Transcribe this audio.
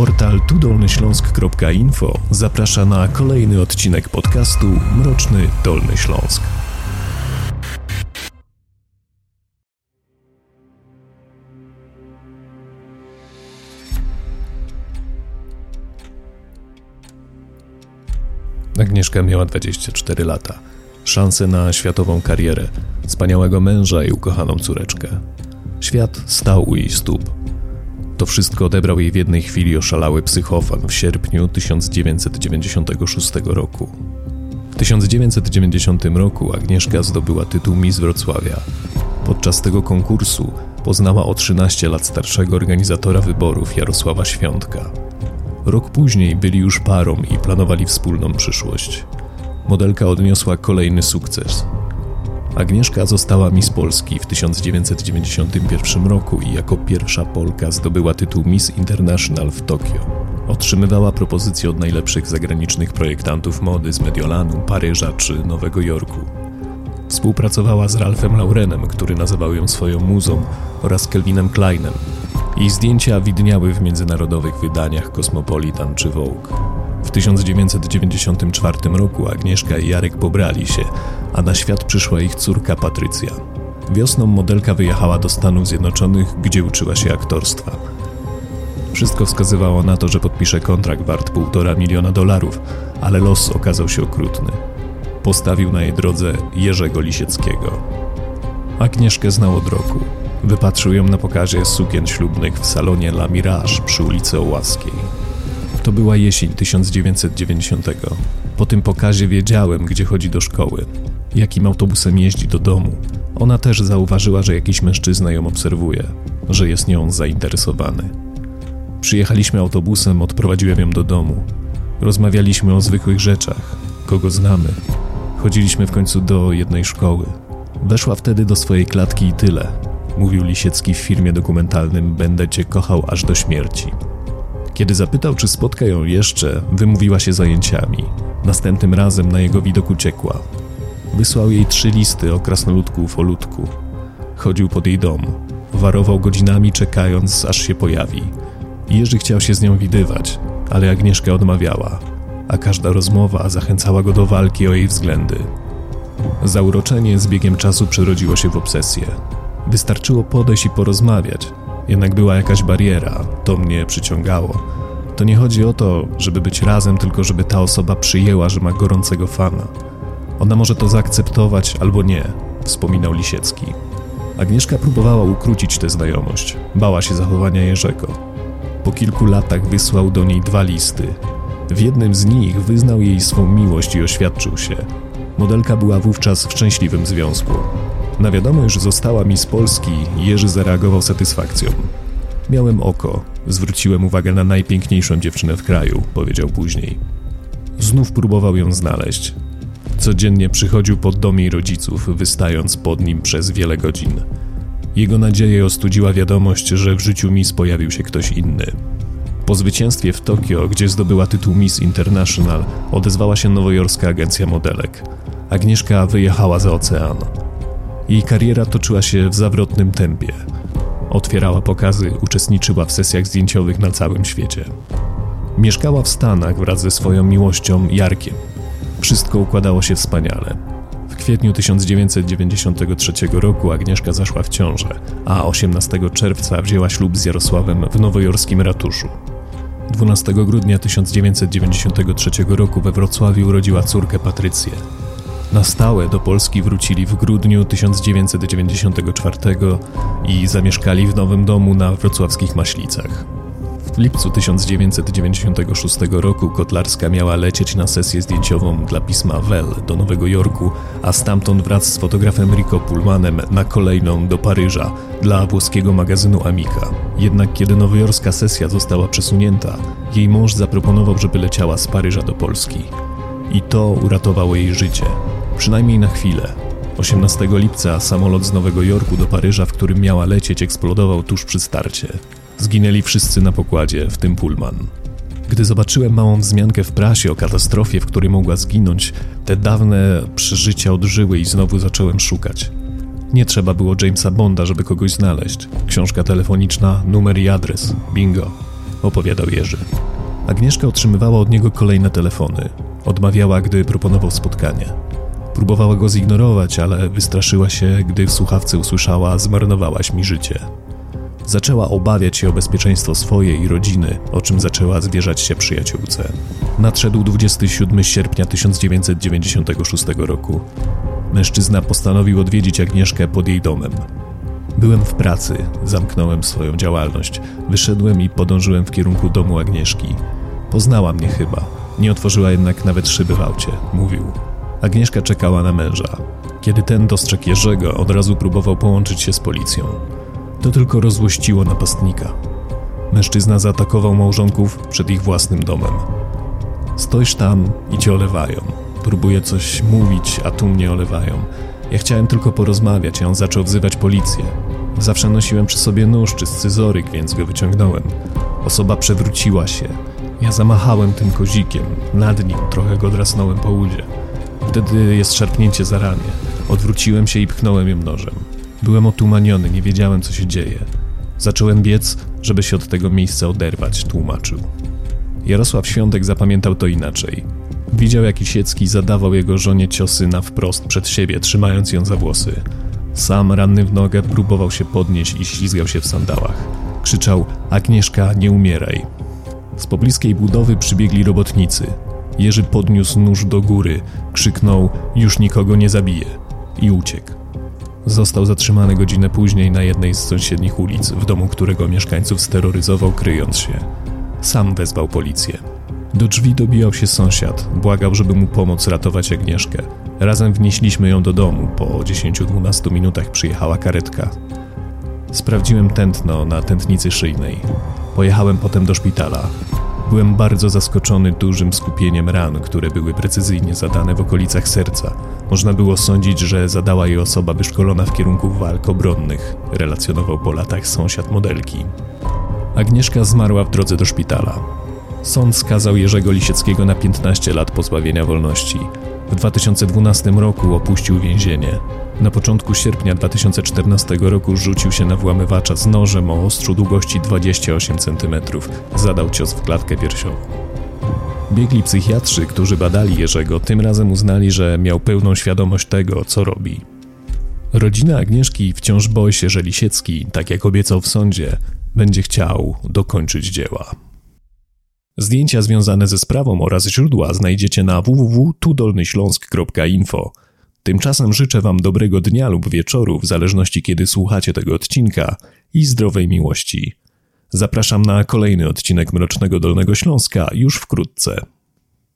Portal tudolnyśląsk.info zaprasza na kolejny odcinek podcastu Mroczny Dolny Śląsk. Agnieszka miała 24 lata, szansę na światową karierę, wspaniałego męża i ukochaną córeczkę. Świat stał u jej stóp. To wszystko odebrał jej w jednej chwili oszalały psychofan w sierpniu 1996 roku. W 1990 roku Agnieszka zdobyła tytuł Miss Wrocławia. Podczas tego konkursu poznała o 13 lat starszego organizatora wyborów Jarosława Świątka. Rok później byli już parą i planowali wspólną przyszłość. Modelka odniosła kolejny sukces. Agnieszka została Miss Polski w 1991 roku i jako pierwsza Polka zdobyła tytuł Miss International w Tokio. Otrzymywała propozycje od najlepszych zagranicznych projektantów mody z Mediolanu, Paryża czy Nowego Jorku. Współpracowała z Ralphem Laurenem, który nazywał ją swoją muzą, oraz Kelvinem Kleinem. Jej zdjęcia widniały w międzynarodowych wydaniach Cosmopolitan czy Vogue. W 1994 roku Agnieszka i Jarek pobrali się, a na świat przyszła ich córka Patrycja. Wiosną modelka wyjechała do Stanów Zjednoczonych, gdzie uczyła się aktorstwa. Wszystko wskazywało na to, że podpisze kontrakt wart półtora miliona dolarów, ale los okazał się okrutny. Postawił na jej drodze Jerzego Lisieckiego. Agnieszkę znał od roku. Wypatrzył ją na pokazie sukien ślubnych w salonie La Mirage przy ulicy Ołaskiej. To była jesień 1990. Po tym pokazie wiedziałem, gdzie chodzi do szkoły, jakim autobusem jeździ do domu. Ona też zauważyła, że jakiś mężczyzna ją obserwuje, że jest nią zainteresowany. Przyjechaliśmy autobusem, odprowadziłem ją do domu. Rozmawialiśmy o zwykłych rzeczach, kogo znamy. Chodziliśmy w końcu do jednej szkoły. Weszła wtedy do swojej klatki i tyle. Mówił Lisiecki w filmie dokumentalnym Będę cię kochał aż do śmierci. Kiedy zapytał, czy spotka ją jeszcze, wymówiła się zajęciami. Następnym razem na jego widok uciekła. Wysłał jej trzy listy o krasnoludku ufolutku. Chodził pod jej dom. Warował godzinami, czekając, aż się pojawi. Jerzy chciał się z nią widywać, ale Agnieszka odmawiała, a każda rozmowa zachęcała go do walki o jej względy. Zauroczenie z biegiem czasu przerodziło się w obsesję. Wystarczyło podejść i porozmawiać, jednak była jakaś bariera, to mnie przyciągało. To nie chodzi o to, żeby być razem, tylko żeby ta osoba przyjęła, że ma gorącego fana. Ona może to zaakceptować albo nie, wspominał Lisiecki. Agnieszka próbowała ukrócić tę znajomość, bała się zachowania Jerzego. Po kilku latach wysłał do niej dwa listy. W jednym z nich wyznał jej swą miłość i oświadczył się. Modelka była wówczas w szczęśliwym związku. Na wiadomość, że została mi z Polski, Jerzy zareagował satysfakcją. Miałem oko, zwróciłem uwagę na najpiękniejszą dziewczynę w kraju, powiedział później. Znów próbował ją znaleźć. Codziennie przychodził pod dom jej rodziców, wystając pod nim przez wiele godzin. Jego nadzieję ostudziła wiadomość, że w życiu Miss pojawił się ktoś inny. Po zwycięstwie w Tokio, gdzie zdobyła tytuł Miss International, odezwała się nowojorska agencja modelek. Agnieszka wyjechała za ocean. Jej kariera toczyła się w zawrotnym tempie. Otwierała pokazy, uczestniczyła w sesjach zdjęciowych na całym świecie. Mieszkała w Stanach wraz ze swoją miłością Jarkiem. Wszystko układało się wspaniale. W kwietniu 1993 roku Agnieszka zaszła w ciążę, a 18 czerwca wzięła ślub z Jarosławem w nowojorskim ratuszu. 12 grudnia 1993 roku we Wrocławiu urodziła córkę Patrycję. Na stałe do Polski wrócili w grudniu 1994 i zamieszkali w nowym domu na wrocławskich Maślicach. W lipcu 1996 roku Kotlarska miała lecieć na sesję zdjęciową dla pisma Well do Nowego Jorku, a stamtąd wraz z fotografem Rico Pullmanem na kolejną do Paryża dla włoskiego magazynu Amica. Jednak kiedy nowojorska sesja została przesunięta, jej mąż zaproponował, żeby leciała z Paryża do Polski. I to uratowało jej życie przynajmniej na chwilę. 18 lipca samolot z Nowego Jorku do Paryża, w którym miała lecieć, eksplodował tuż przy starcie. Zginęli wszyscy na pokładzie, w tym Pullman. Gdy zobaczyłem małą wzmiankę w prasie o katastrofie, w której mogła zginąć, te dawne przeżycia odżyły i znowu zacząłem szukać. Nie trzeba było Jamesa Bonda, żeby kogoś znaleźć. Książka telefoniczna, numer i adres. Bingo. opowiadał Jerzy. Agnieszka otrzymywała od niego kolejne telefony. Odmawiała, gdy proponował spotkanie. Próbowała go zignorować, ale wystraszyła się, gdy w słuchawce usłyszała: Zmarnowałaś mi życie. Zaczęła obawiać się o bezpieczeństwo swojej i rodziny, o czym zaczęła zwierzać się przyjaciółce. Nadszedł 27 sierpnia 1996 roku. Mężczyzna postanowił odwiedzić Agnieszkę pod jej domem. Byłem w pracy, zamknąłem swoją działalność, wyszedłem i podążyłem w kierunku domu Agnieszki. Poznała mnie chyba, nie otworzyła jednak nawet szyby w aucie, mówił. Agnieszka czekała na męża. Kiedy ten dostrzegł Jerzego, od razu próbował połączyć się z policją. To tylko rozłościło napastnika. Mężczyzna zaatakował małżonków przed ich własnym domem. Stoisz tam i cię olewają. Próbuję coś mówić, a tu mnie olewają. Ja chciałem tylko porozmawiać, a on zaczął wzywać policję. Zawsze nosiłem przy sobie nóż czy scyzoryk, więc go wyciągnąłem. Osoba przewróciła się. Ja zamachałem tym kozikiem. Nad nim trochę go drasnąłem po udzie. Wtedy jest szarpnięcie za ramię. Odwróciłem się i pchnąłem ją nożem. Byłem otumaniony, nie wiedziałem co się dzieje. Zacząłem biec, żeby się od tego miejsca oderwać, tłumaczył. Jarosław Świątek zapamiętał to inaczej. Widział, jak Isiecki zadawał jego żonie ciosy na wprost przed siebie, trzymając ją za włosy. Sam, ranny w nogę, próbował się podnieść i ślizgał się w sandałach. Krzyczał: Agnieszka, nie umieraj. Z pobliskiej budowy przybiegli robotnicy. Jerzy podniósł nóż do góry, krzyknął: Już nikogo nie zabije i uciekł. Został zatrzymany godzinę później na jednej z sąsiednich ulic, w domu którego mieszkańców steroryzował, kryjąc się. Sam wezwał policję. Do drzwi dobijał się sąsiad, błagał, żeby mu pomóc ratować Agnieszkę. Razem wnieśliśmy ją do domu, po 10-12 minutach przyjechała karetka. Sprawdziłem tętno na tętnicy szyjnej. Pojechałem potem do szpitala. Byłem bardzo zaskoczony dużym skupieniem ran, które były precyzyjnie zadane w okolicach serca. Można było sądzić, że zadała je osoba wyszkolona w kierunku walk obronnych, relacjonował po latach sąsiad modelki. Agnieszka zmarła w drodze do szpitala. Sąd skazał Jerzego Lisieckiego na 15 lat pozbawienia wolności. W 2012 roku opuścił więzienie. Na początku sierpnia 2014 roku rzucił się na włamywacza z nożem o ostrzu długości 28 cm. Zadał cios w klatkę piersiową. Biegli psychiatrzy, którzy badali Jerzego, tym razem uznali, że miał pełną świadomość tego, co robi. Rodzina Agnieszki wciąż boi się, że Lisiecki, tak jak obiecał w sądzie, będzie chciał dokończyć dzieła. Zdjęcia związane ze sprawą oraz źródła znajdziecie na www.tudolnyśląsk.info. Tymczasem życzę Wam dobrego dnia lub wieczoru, w zależności kiedy słuchacie tego odcinka, i zdrowej miłości. Zapraszam na kolejny odcinek Mrocznego Dolnego Śląska już wkrótce.